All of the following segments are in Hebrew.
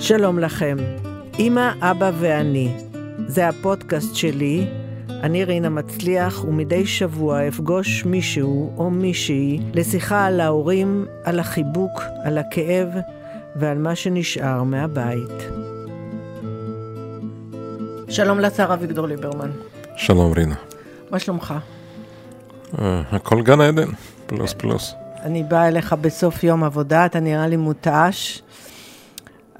שלום לכם, אמא, אבא ואני. זה הפודקאסט שלי, אני רינה מצליח, ומדי שבוע אפגוש מישהו או מישהי לשיחה על ההורים, על החיבוק, על הכאב ועל מה שנשאר מהבית. שלום לשר אביגדור ליברמן. שלום רינה. מה שלומך? Uh, הכל גן עדן, פלוס פלוס. אני באה אליך בסוף יום עבודה, אתה נראה לי מותש.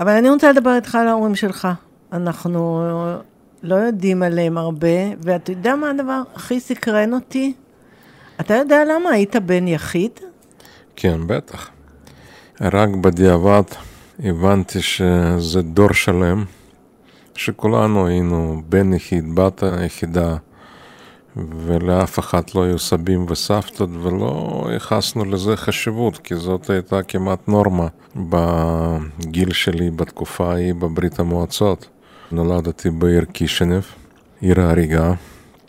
אבל אני רוצה לדבר איתך על ההורים שלך. אנחנו לא יודעים עליהם הרבה, ואתה יודע מה הדבר הכי סקרן אותי? אתה יודע למה היית בן יחיד? כן, בטח. רק בדיעבד הבנתי שזה דור שלם, שכולנו היינו בן יחיד, בת יחידה, ולאף אחד לא היו סבים וסבתות, ולא ייחסנו לזה חשיבות, כי זאת הייתה כמעט נורמה בגיל שלי, בתקופה ההיא בברית המועצות. נולדתי בעיר קישינב, עיר ההריגה,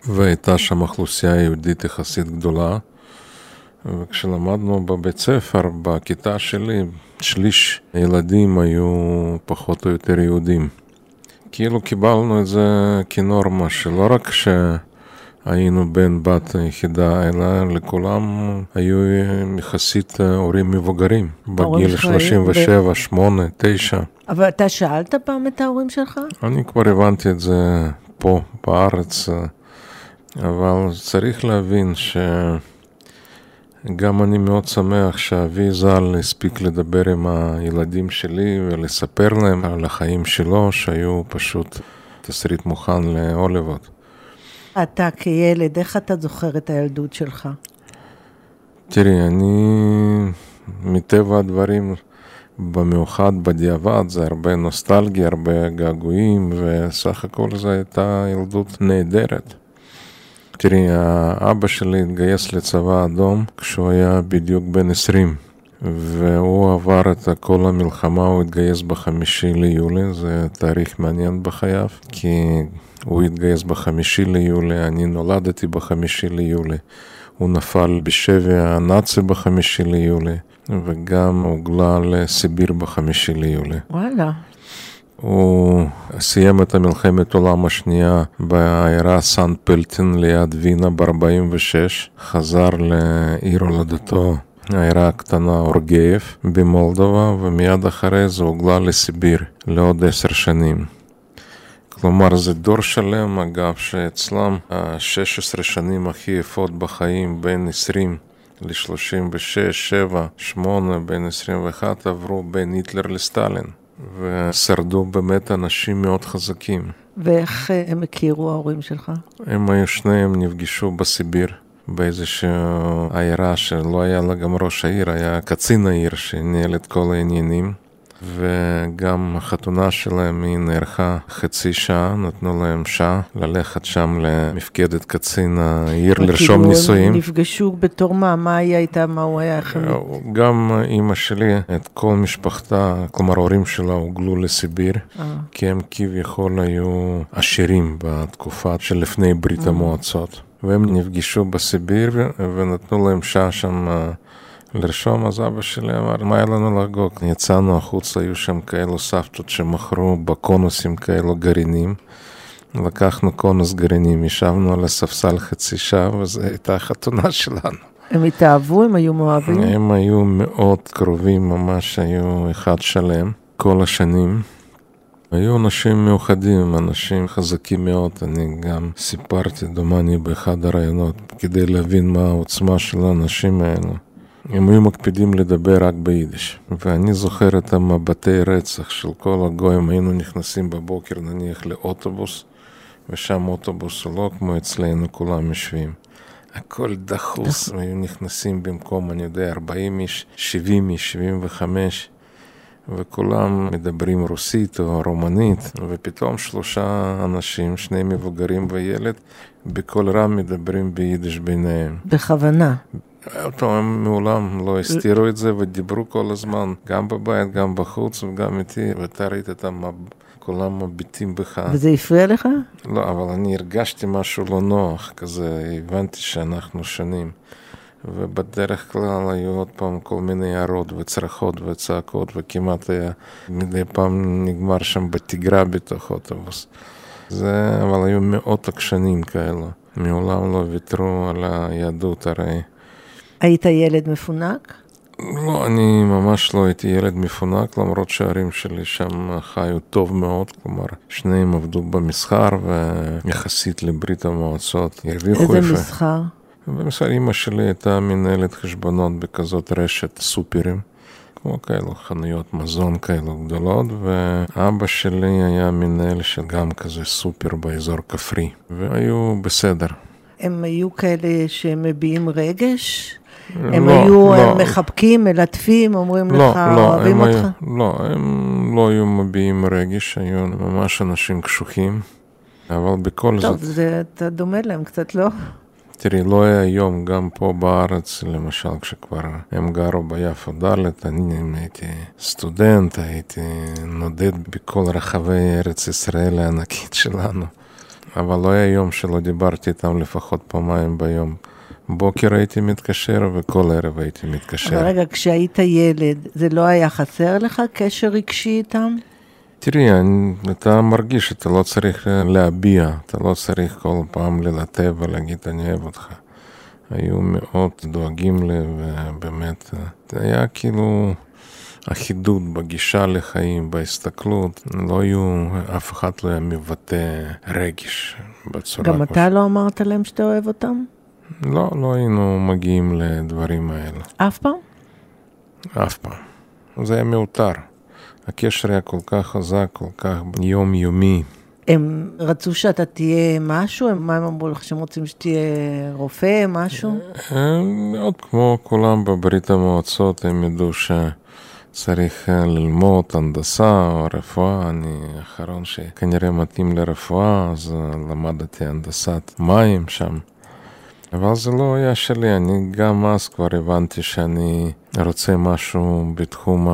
והייתה שם אוכלוסייה יהודית יחסית גדולה. וכשלמדנו בבית ספר, בכיתה שלי, שליש ילדים היו פחות או יותר יהודים. כאילו קיבלנו את זה כנורמה, שלא רק שהיינו בן בת יחידה, אלא לכולם היו יחסית הורים מבוגרים, בגיל 37, 8, 9. אבל אתה שאלת פעם את ההורים שלך? אני כבר הבנתי את זה פה, בארץ, אבל צריך להבין ש... גם אני מאוד שמח שאבי ז"ל הספיק לדבר עם הילדים שלי ולספר להם על החיים שלו, שהיו פשוט תסריט מוכן להוליווד. אתה כילד, איך אתה זוכר את הילדות שלך? תראי, אני מטבע הדברים, במיוחד בדיעבד, זה הרבה נוסטלגיה, הרבה געגועים, וסך הכל זו הייתה ילדות נהדרת. תראי, אבא שלי התגייס לצבא האדום כשהוא היה בדיוק בן 20, והוא עבר את כל המלחמה, הוא התגייס בחמישי ליולי, זה תאריך מעניין בחייו, כי הוא התגייס בחמישי ליולי, אני נולדתי בחמישי ליולי. הוא נפל בשבי הנאצי בחמישי ליולי, וגם הוגלה לסיביר בחמישי ליולי. וואלה. הוא סיים את המלחמת העולם השנייה בעיירה סן פלטין ליד וינה ב-46, חזר לעיר הולדתו, העיירה הקטנה אורגייב במולדובה, ומיד אחרי זה הוגלה לסיביר לעוד עשר שנים. כלומר, זה דור שלם, אגב, שאצלם ה-16 שנים הכי יפות בחיים, בין 20 ל-36, 7, 8, בין 21, עברו בין היטלר לסטלין. ושרדו באמת אנשים מאוד חזקים. ואיך אה, הם הכירו ההורים שלך? הם היו שניהם נפגשו בסיביר. באיזושהי עיירה שלא היה לה גם ראש העיר, היה קצין העיר שניהל את כל העניינים. וגם החתונה שלהם היא נערכה חצי שעה, נתנו להם שעה ללכת שם למפקדת קצין העיר לרשום נישואים. הם נפגשו בתור מה? מה היה איתה? מה הוא היה? גם אימא שלי, את כל משפחתה, כלומר ההורים שלה הוגלו לסיביר, אה. כי הם כביכול היו עשירים בתקופה שלפני ברית המועצות. והם נפגשו בסיביר ונתנו להם שעה שם לרשום, אז אבא שלי אמר, מה היה לנו לחגוג? יצאנו החוצה, היו שם כאלו סבתות שמכרו בקונוסים כאלו גרעינים. לקחנו קונוס גרעינים, ישבנו על הספסל חצי שעה, וזו הייתה החתונה שלנו. הם התאהבו? הם היו מאוהבים? הם היו מאוד קרובים, ממש היו אחד שלם, כל השנים. היו אנשים מיוחדים, אנשים חזקים מאוד, אני גם סיפרתי, דומני, באחד הראיונות, כדי להבין מה העוצמה של האנשים האלו. הם היו מקפידים לדבר רק ביידיש. ואני זוכר את המבטי רצח של כל הגויים, היינו נכנסים בבוקר נניח לאוטובוס, ושם אוטובוס לא כמו אצלנו, כולם יושבים. הכל דחוס, היו נכנסים במקום, אני יודע, 40 איש, 70 איש, 75, וכולם מדברים רוסית או רומנית, ופתאום שלושה אנשים, שני מבוגרים וילד, בקול רם מדברים ביידיש ביניהם. בכוונה. אותו הם מעולם לא הסתירו את זה ודיברו כל הזמן, גם בבית, גם בחוץ וגם איתי, ואתה ראית את המב... כולם מביטים בך. וזה הפריע לך? לא, אבל אני הרגשתי משהו לא נוח כזה, הבנתי שאנחנו שונים. ובדרך כלל היו עוד פעם כל מיני הערות וצרחות וצעקות, וכמעט היה מדי פעם נגמר שם בתגרה בתוך אוטובוס. זה, אבל היו מאות עקשנים כאלו. מעולם לא ויתרו על היהדות הרי. היית ילד מפונק? לא, אני ממש לא הייתי ילד מפונק, למרות שההורים שלי שם חיו טוב מאוד, כלומר, שניהם עבדו במסחר, ויחסית לברית המועצות הרוויחו איזה מסחר? במסחר אימא שלי הייתה מנהלת חשבונות בכזאת רשת סופרים. כמו כאלו חנויות מזון כאלו גדולות, ואבא שלי היה מנהל של גם כזה סופר באזור כפרי, והיו בסדר. הם היו כאלה שמביעים רגש? הם לא, היו לא. מחבקים, מלטפים, אומרים לא, לך, לא, אוהבים אותך? היו, לא, הם לא היו מביעים רגש, היו ממש אנשים קשוחים, אבל בכל טוב, זאת... טוב, זה, אתה דומה להם קצת, לא? תראי, לא היה היום, גם פה בארץ, למשל, כשכבר הם גרו ביפו ד', אני הייתי סטודנט, הייתי נודד בכל רחבי ארץ ישראל הענקית שלנו. אבל לא היה יום שלא דיברתי איתם לפחות פעמיים ביום. בוקר הייתי מתקשר וכל ערב הייתי מתקשר. אבל רגע, כשהיית ילד, זה לא היה חסר לך קשר רגשי איתם? תראי, אתה מרגיש שאתה לא צריך להביע, אתה לא צריך כל פעם ללטב ולהגיד אני אוהב אותך. היו מאוד דואגים לי, ובאמת, זה היה כאילו אחידות בגישה לחיים, בהסתכלות. לא היו, אף אחד לא היה מבטא רגש בצורה... גם אתה לא אמרת להם שאתה אוהב אותם? לא, לא היינו מגיעים לדברים האלה. אף פעם? אף פעם. זה היה מיותר. הקשר היה כל כך חזק, כל כך יומיומי. הם רצו שאתה תהיה משהו? מה הם אמרו לך, שהם רוצים שתהיה רופא, משהו? עוד כמו כולם בברית המועצות, הם ידעו שצריך ללמוד הנדסה או רפואה. אני האחרון שכנראה מתאים לרפואה, אז למדתי הנדסת מים שם. אבל זה לא היה שלי, אני גם אז כבר הבנתי שאני רוצה משהו בתחום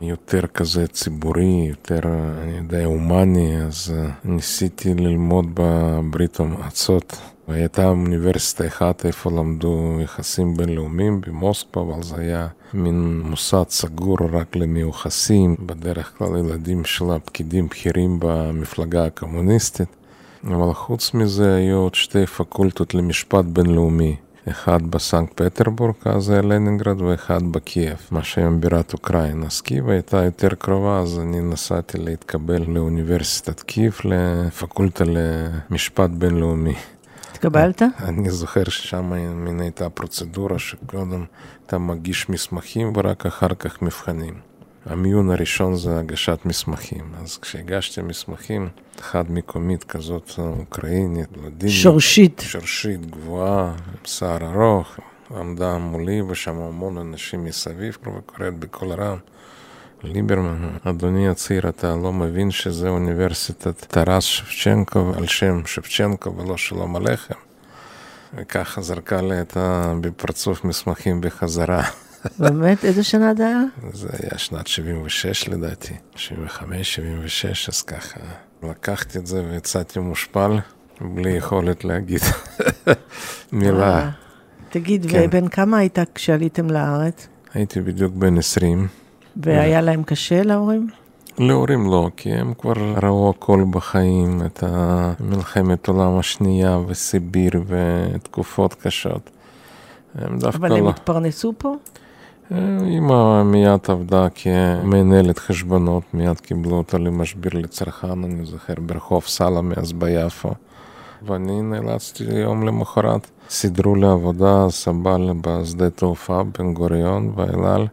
היותר כזה ציבורי, יותר, אני יודע, הומני, אז אה, ניסיתי ללמוד בברית המועצות. והייתה אוניברסיטה אחת איפה למדו יחסים בינלאומיים במוסקבה, אבל זה היה מין מוסד סגור רק למיוחסים, בדרך כלל ילדים של הפקידים בכירים במפלגה הקומוניסטית. אבל חוץ מזה היו עוד שתי פקולטות למשפט בינלאומי. אחד בסנט פטרבורג, אז היה לנינגרד, ואחד בקייב, מה שהיום בירת אוקראינה. אז קייב הייתה יותר קרובה, אז אני נסעתי להתקבל לאוניברסיטת קייב, לפקולטה למשפט בינלאומי. התקבלת? אני זוכר ששם מין הייתה פרוצדורה שקודם אתה מגיש מסמכים ורק אחר כך מבחנים. המיון הראשון זה הגשת מסמכים. אז כשהגשתי מסמכים, אחת מקומית כזאת אוקראינית, לדיני, שורשית. שורשית, גבוהה, שיער ארוך, עמדה מולי ושם המון אנשים מסביב, וקוראת בקול רם. ליברמן, אדוני הצעיר, אתה לא מבין שזה אוניברסיטת טרס שבצ'נקו על שם שבצ'נקו ולא שלום עליכם? וככה זרקה לי את בפרצוף מסמכים בחזרה. באמת? איזה שנה זה היה? זה היה שנת 76 לדעתי, 75, 76, אז ככה. לקחתי את זה ויצאתי מושפל, בלי יכולת להגיד מילה. תגיד, כן. ובן כמה היית כשעליתם לארץ? הייתי בדיוק בן 20. והיה להם קשה להורים? להורים לא, כי הם כבר ראו הכל בחיים, את מלחמת העולם השנייה וסיביר ותקופות קשות. הם דווקא אבל הם לא... התפרנסו פה? אמא מיד עבדה כמנהלת חשבונות, מיד קיבלו אותה למשביר לצרכן, אני זוכר, ברחוב סלאמי אז ביפו. ואני נאלצתי יום למחרת, סידרו לי עבודה סבל בשדה תעופה בן גוריון ואלעל.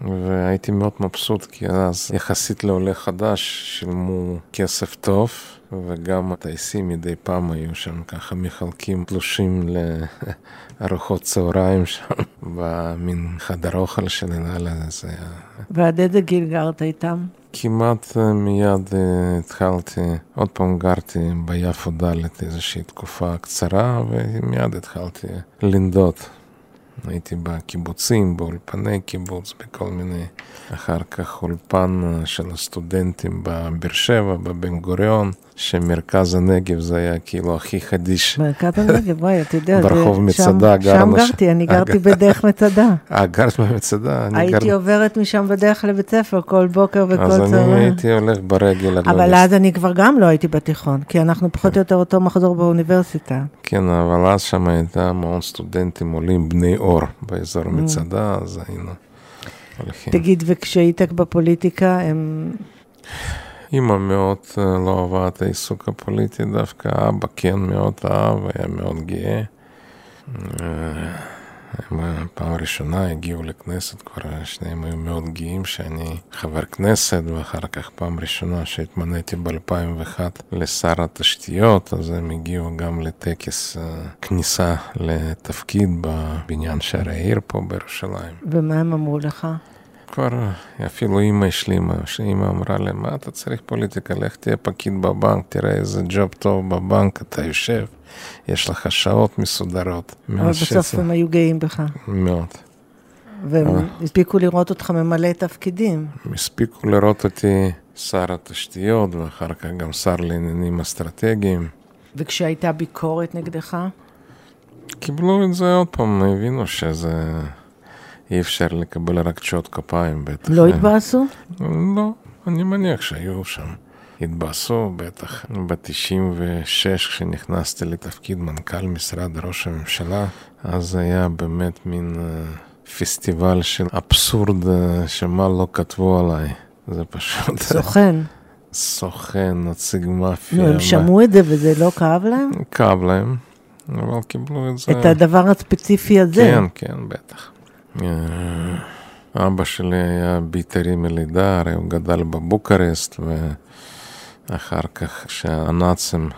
והייתי מאוד מבסוט, כי אז יחסית לעולה חדש שילמו כסף טוב, וגם הטייסים מדי פעם היו שם ככה מחלקים תלושים לארוחות צהריים שם, במין חדר אוכל של אל הזה. ועד איזה גיל גרת איתם? כמעט אה, מיד אה, התחלתי, עוד פעם גרתי ביפו ד' איזושהי תקופה קצרה, ומיד התחלתי לנדוד. הייתי בקיבוצים, באולפני קיבוץ, בכל מיני, אחר כך אולפן של הסטודנטים בבאר שבע, בבן גוריון, שמרכז הנגב זה היה כאילו הכי חדיש. מרכז הנגב, וואי, אתה יודע, ברחוב מצדה גרנו שם גרתי, אני גרתי בדרך מצדה. אה, גרת במצדה? הייתי עוברת משם בדרך לבית ספר כל בוקר וכל אז אני צהריים. הייתי הולך ברגל. אבל. אז אני כבר גם לא הייתי בתיכון, כי אנחנו פחות או יותר אותו מחזור באוניברסיטה. כן, אבל אז שם הייתה המון סטודנטים עולים בני אור באזור Mm. מצדה, אז היינו הולכים. תגיד, וכשהיית בפוליטיקה, הם... אמא מאוד אה, לא אהבה את העיסוק הפוליטי דווקא, אבא כן מאוד אהב, היה מאוד גאה. אה, אה, פעם ראשונה הגיעו לכנסת, כבר שניהם היו מאוד גאים שאני חבר כנסת, ואחר כך פעם ראשונה שהתמניתי ב-2001 לשר התשתיות, אז הם הגיעו גם לטקס כניסה לתפקיד בבניין שערי העיר פה בירושלים. ומה הם אמרו לך? כבר אה, אפילו אימא השלימה, שאימא אמרה לי, מה אתה צריך פוליטיקה, לך תהיה פקיד בבנק, תראה איזה ג'וב טוב בבנק, אתה יושב, יש לך שעות מסודרות. אבל בסוף הם היו גאים בך. מאוד. והם הספיקו לראות אותך ממלא תפקידים. הם הספיקו לראות אותי שר התשתיות, ואחר כך גם שר לעניינים אסטרטגיים. וכשהייתה ביקורת נגדך? קיבלו את זה עוד פעם, הבינו שזה... אי אפשר לקבל רק תשואות כפיים, בטח. לא התבאסו? לא, אני מניח שהיו שם. התבאסו בטח. ב-96 כשנכנסתי לתפקיד מנכ"ל משרד ראש הממשלה, אז היה באמת מין uh, פסטיבל של אבסורד uh, שמה לא כתבו עליי. זה פשוט סוכן. סוכן, נציג מאפיה. נו, הם שמעו את זה וזה לא כאב להם? כאב להם, אבל קיבלו את זה. את הדבר הספציפי הזה? כן, כן, בטח. אה, אבא שלי היה בית"רי מלידה, הרי הוא גדל בבוקרשט, ואחר כך כשהנאצים,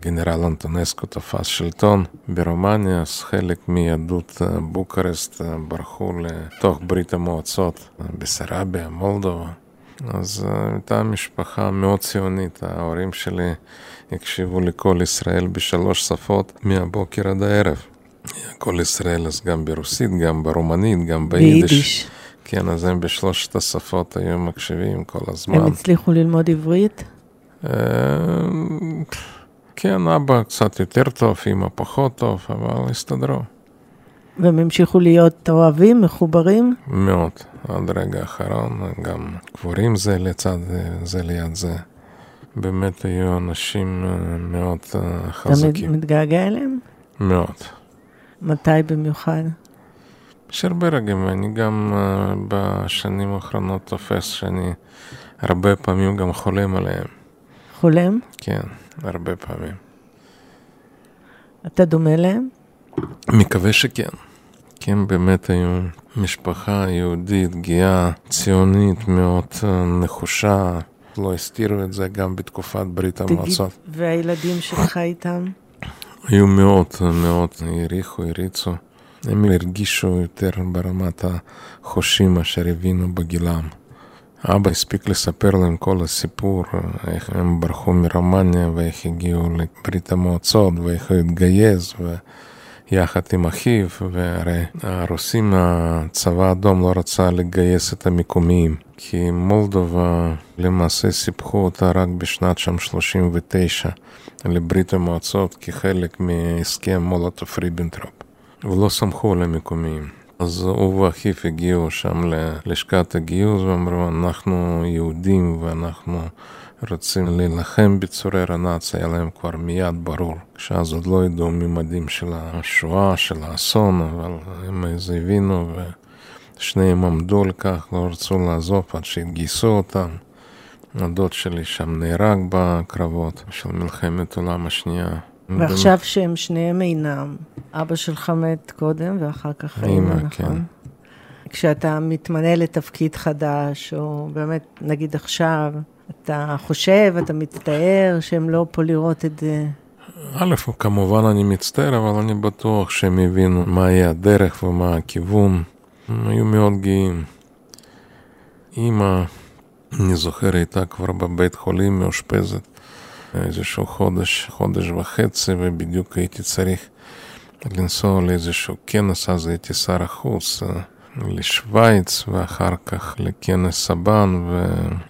גנרל אנטונסקו תפס שלטון ברומניה, אז חלק מיהדות אה, בוקרשט אה, ברחו לתוך ברית המועצות, בסרביה, מולדובה. אז הייתה משפחה מאוד ציונית, ההורים שלי הקשיבו לכל ישראל בשלוש שפות מהבוקר עד הערב. כל ישראל, אז גם ברוסית, גם ברומנית, גם ביידיש. ביידיש. כן, אז הם בשלושת השפות היו מקשיבים כל הזמן. הם הצליחו ללמוד עברית? אה, כן, אבא קצת יותר טוב, אמא פחות טוב, אבל הסתדרו. והם המשיכו להיות אוהבים, מחוברים? מאוד, עד רגע האחרון, גם קבורים זה לצד זה ליד זה. באמת היו אנשים אה, מאוד אה, אתה חזקים. מתגעגע אליהם? מאוד. מתי במיוחד? יש הרבה רגעים, אני גם uh, בשנים האחרונות תופס שאני הרבה פעמים גם חולם עליהם. חולם? כן, הרבה פעמים. אתה דומה להם? מקווה שכן. כן, באמת היו משפחה יהודית, גאה, ציונית, מאוד אה, נחושה. לא הסתירו את זה גם בתקופת ברית המועצות. והילדים שלך איתם? היו מאוד מאוד העריכו, הריצו. הם הרגישו יותר ברמת החושים אשר הבינו בגילם. אבא הספיק לספר להם כל הסיפור, איך הם ברחו מרומניה ואיך הגיעו לברית המועצות ואיך הוא התגייס ויחד עם אחיו, והרי הרוסים, הצבא האדום לא רצה לגייס את המקומיים, כי מולדובה למעשה סיפחו אותה רק בשנת שם 39 לברית המועצות כחלק מהסכם מולוטוב ריבנטרופ, ולא סמכו על המקומיים. אז הוא ואחיו הגיעו שם ללשכת הגיוס ואמרו, אנחנו יהודים ואנחנו רוצים להילחם בצורר הנאצי, היה להם כבר מיד ברור, כשאז עוד לא ידעו ממדים של השואה, של האסון, אבל הם אז הבינו ושניהם עמדו על כך, לא רצו לעזוב עד שהתגייסו אותם. הדוד שלי שם נהרג בקרבות של מלחמת העולם השנייה. ועכשיו שהם שניהם אינם, אבא שלך מת קודם ואחר כך אמא, נכון? כן. כשאתה מתמנה לתפקיד חדש, או באמת, נגיד עכשיו, אתה חושב, אתה מצטער שהם לא פה לראות את זה. א', כמובן אני מצטער, אבל אני בטוח שהם הבינו מה יהיה הדרך ומה הכיוון. הם היו מאוד גאים. אמא, אני זוכר, הייתה כבר בבית חולים מאושפזת איזשהו חודש, חודש וחצי, ובדיוק הייתי צריך לנסוע לאיזשהו כנס, אז הייתי שר החוץ. לשוויץ ואחר כך לכנס סבן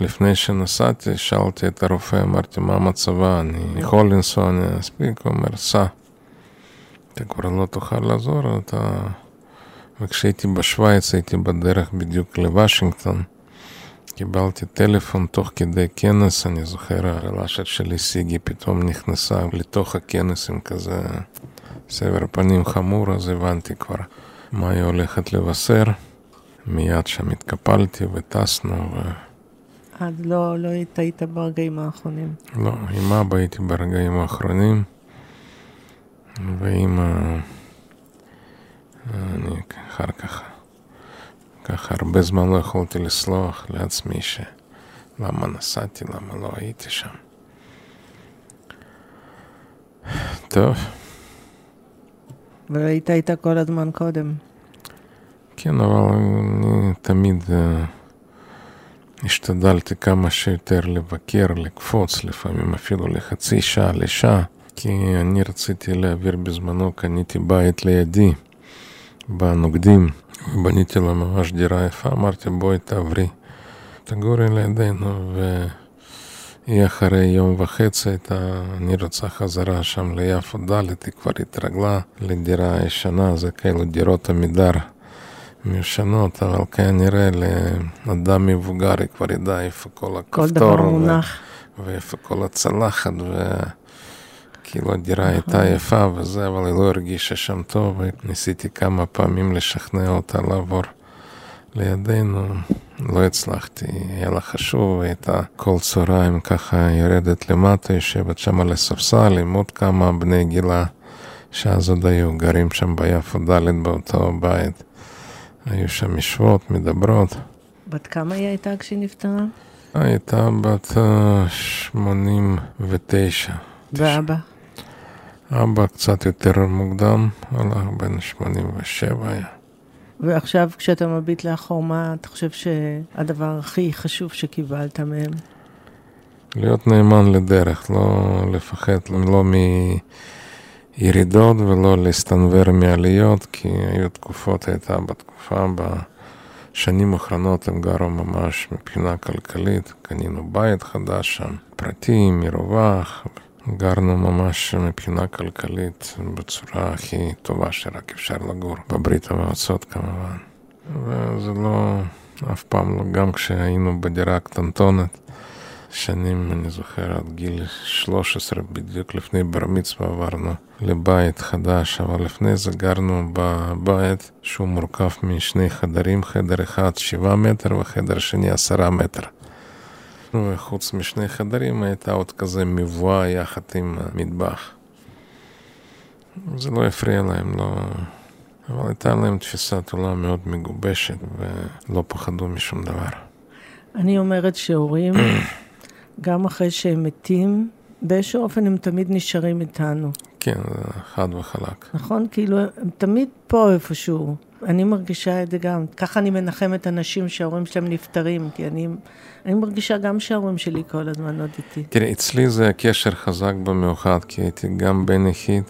ולפני שנסעתי שאלתי את הרופא, אמרתי מה מצבה, אני יכול לנסוע, אני אספיק, הוא אומר סע, אתה כבר לא תוכל לעזור, אתה... וכשהייתי בשוויץ הייתי בדרך בדיוק לוושינגטון קיבלתי טלפון תוך כדי כנס, אני זוכר, הרל"שת שלי סיגי פתאום נכנסה לתוך הכנס עם כזה סבר פנים חמור, אז הבנתי כבר מה היא הולכת לבשר. מיד שם התקפלתי וטסנו. ו... אז לא, לא היית ברגעים האחרונים. לא, עם אבא הייתי ברגעים האחרונים, ועם... אני אחר כך ככה הרבה זמן לא יכולתי לסלוח לעצמי שלמה נסעתי, למה לא הייתי שם. טוב. והיית איתה כל הזמן קודם. כן, אבל אני תמיד uh, השתדלתי כמה שיותר לבקר, לקפוץ, לפעמים אפילו לחצי שעה, לשעה, כי אני רציתי להעביר בזמנו, קניתי בית לידי, בנוקדים. בניתי לה ממש דירה יפה, אמרתי בואי תעברי, תגורי לידינו והיא אחרי יום וחצי הייתה, אני רוצה חזרה שם ליפו ד', היא כבר התרגלה לדירה ישנה, זה כאילו דירות עמידר מיושנות, אבל כנראה לאדם מבוגר היא כבר ידעה איפה כל הכפתור, כל דבר מונח, ואיפה כל הצלחת, ו... כאילו הדירה הייתה יפה וזה, אבל היא לא הרגישה שם טוב, וניסיתי כמה פעמים לשכנע אותה לעבור לידינו, לא הצלחתי, היה לה חשוב, הייתה כל צהריים ככה יורדת למטה, יושבת שם על הספסל עם עוד כמה בני גילה, שאז עוד היו גרים שם ביפו ד' באותו בית. היו שם יושבות, מדברות. בת כמה היא הייתה כשהיא נפטרה? הייתה בת 89. אה, ואבא? אבא קצת יותר מוקדם, הלך בן 87 היה. ועכשיו כשאתה מביט לאחור, מה אתה חושב שהדבר הכי חשוב שקיבלת מהם? להיות נאמן לדרך, לא לפחד, לא מירידות ולא להסתנוור מעליות, כי היו תקופות, הייתה בתקופה, בשנים האחרונות הם גרו ממש מבחינה כלכלית, קנינו בית חדש שם, פרטי, מרווח, גרנו ממש מבחינה כלכלית בצורה הכי טובה שרק אפשר לגור, בברית המועצות כמובן. וזה לא, אף פעם לא, גם כשהיינו בדירה קטנטונת, שנים, אני זוכר, עד גיל 13, בדיוק לפני בר מצווה עברנו לבית חדש, אבל לפני זה גרנו בבית שהוא מורכב משני חדרים, חדר אחד 7 מטר וחדר שני 10 מטר. וחוץ משני חדרים הייתה עוד כזה מבואה יחד עם מטבח. זה לא הפריע להם, לא... אבל הייתה להם תפיסת עולם מאוד מגובשת ולא פחדו משום דבר. אני אומרת שהורים, גם אחרי שהם מתים, באיזשהו אופן הם תמיד נשארים איתנו. כן, חד וחלק. נכון? כאילו, הם תמיד פה איפשהו. אני מרגישה את זה גם. ככה אני מנחמת אנשים שההורים שלהם נפטרים, כי אני, אני מרגישה גם שההורים שלי כל הזמן עוד איתי. תראי, אצלי זה קשר חזק במיוחד, כי הייתי גם בן יחיד,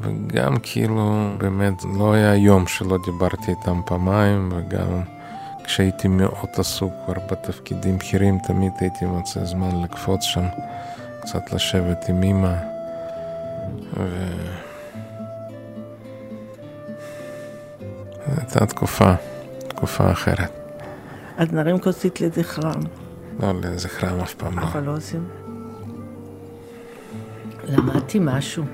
וגם כאילו, באמת, לא היה יום שלא דיברתי איתם פעמיים, וגם כשהייתי מאוד עסוק כבר בתפקידים בכירים, תמיד הייתי מוצא זמן לקפוץ שם, קצת לשבת עם אמא. ו... הייתה תקופה, תקופה אחרת. אז נרים כוסית לזכרם. לא, לזכרם אף פעם לא. אבל לא עושים. למדתי משהו.